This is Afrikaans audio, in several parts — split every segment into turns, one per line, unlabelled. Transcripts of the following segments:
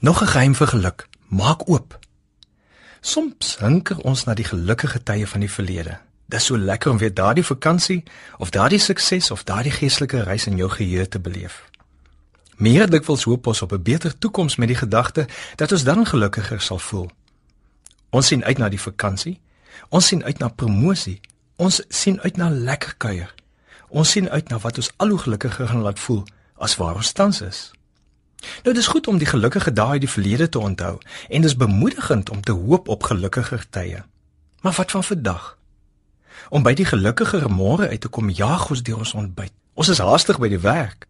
Nog 'n geheim vir geluk. Maak oop. Soms hinker ons na die gelukkige tye van die verlede. Dis so lekker om weer daardie vakansie of daardie sukses of daardie geestelike reis in jou geheue te beleef. Meer dikwels hoop ons op 'n beter toekoms met die gedagte dat ons dan gelukkiger sal voel. Ons sien uit na die vakansie. Ons sien uit na promosie. Ons sien uit na lekker kuier. Ons sien uit na wat ons al hoe gelukkiger gaan laat voel as waar ons tans is. Nou dis goed om die gelukkige dae uit die verlede te onthou en dis bemoedigend om te hoop op gelukkiger tye. Maar wat van vandag? Om by die gelukkiger môre uit te kom, jaag ons deur ons ontbyt. Ons is haastig by die werk.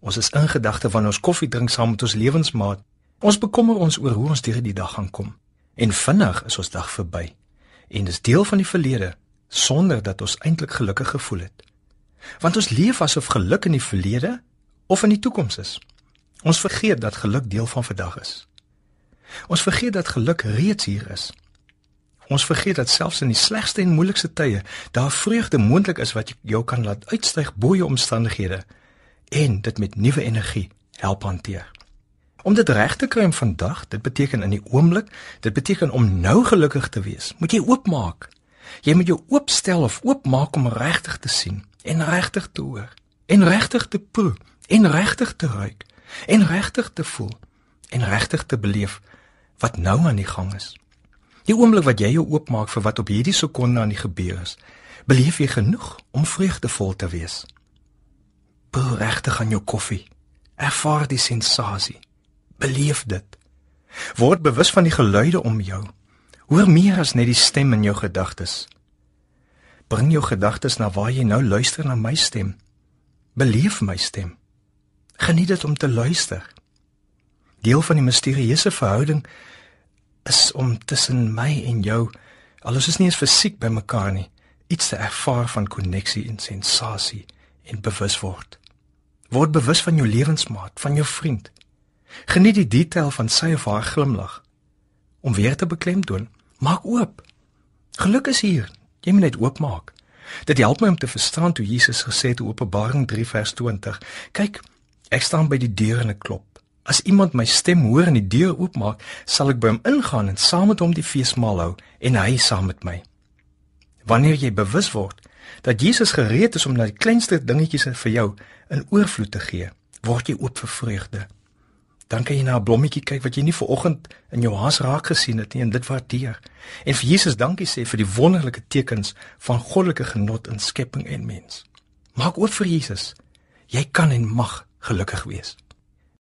Ons is in gedagte van ons koffie drink saam met ons lewensmaat. Ons bekommer ons oor hoe ons deur die dag gaan kom. En vinnig is ons dag verby. En dis deel van die verlede sonder dat ons eintlik gelukkig gevoel het. Want ons leef asof geluk in die verlede of in die toekoms is. Ons vergeet dat geluk deel van vandag is. Ons vergeet dat geluk reeds hier is. Ons vergeet dat selfs in die slegste en moeilikste tye daar vreugde moontlik is wat jou kan laat uitstyg bo jou omstandighede en dit met nuwe energie help hanteer. Om dit reg te kry vandag, dit beteken in die oomblik, dit beteken om nou gelukkig te wees. Moet jy oopmaak. Jy moet jou oopstel of oopmaak om regtig te sien en regtig te hoor en regtig te proe en regtig te ruik en regtig te voel en regtig te beleef wat nou aan die gang is. Die oomblik wat jy jou oopmaak vir wat op hierdie sekonde aan die gebeur is, beleef jy genoeg om vreugdevol te wees. Proe regtig aan jou koffie. Ervaar die sensasie. Beleef dit. Word bewus van die geluide om jou. Hoor meer as net die stem in jou gedagtes. Bring jou gedagtes na waar jy nou luister na my stem. Beleef my stem. Geniet dit om te luister. Deel van die misterieuse verhouding is om tussen my en jou, al is ons nie eens fisiek by mekaar nie, iets te ervaar van koneksie en sensasie en bewus word. Word bewus van jou lewensmaat, van jou vriend. Geniet die detail van sy of haar glimlag. Om weer te beklemtoon, maak oop. Geluk is hier. Jy moet net oopmaak. Dit help my om te verstaan hoe Jesus gesê het in Openbaring 3 vers 20. Kyk, Ek staan by die deur en ek klop. As iemand my stem hoor en die deur oopmaak, sal ek by hom ingaan en saam met hom die feesmaal hou en hy saam met my. Wanneer jy bewus word dat Jesus gereed is om na die kleinste dingetjies vir jou in oorvloed te gee, word jy oop vir vreugde. Dan kan jy na 'n blommetjie kyk wat jy nie vooroggend in jou haas raak gesien het nie en dit waardeer. En vir Jesus dankie sê vir die wonderlike tekens van goddelike genot in skepping en mens. Maak oop vir Jesus. Jy kan en mag gelukkig wees.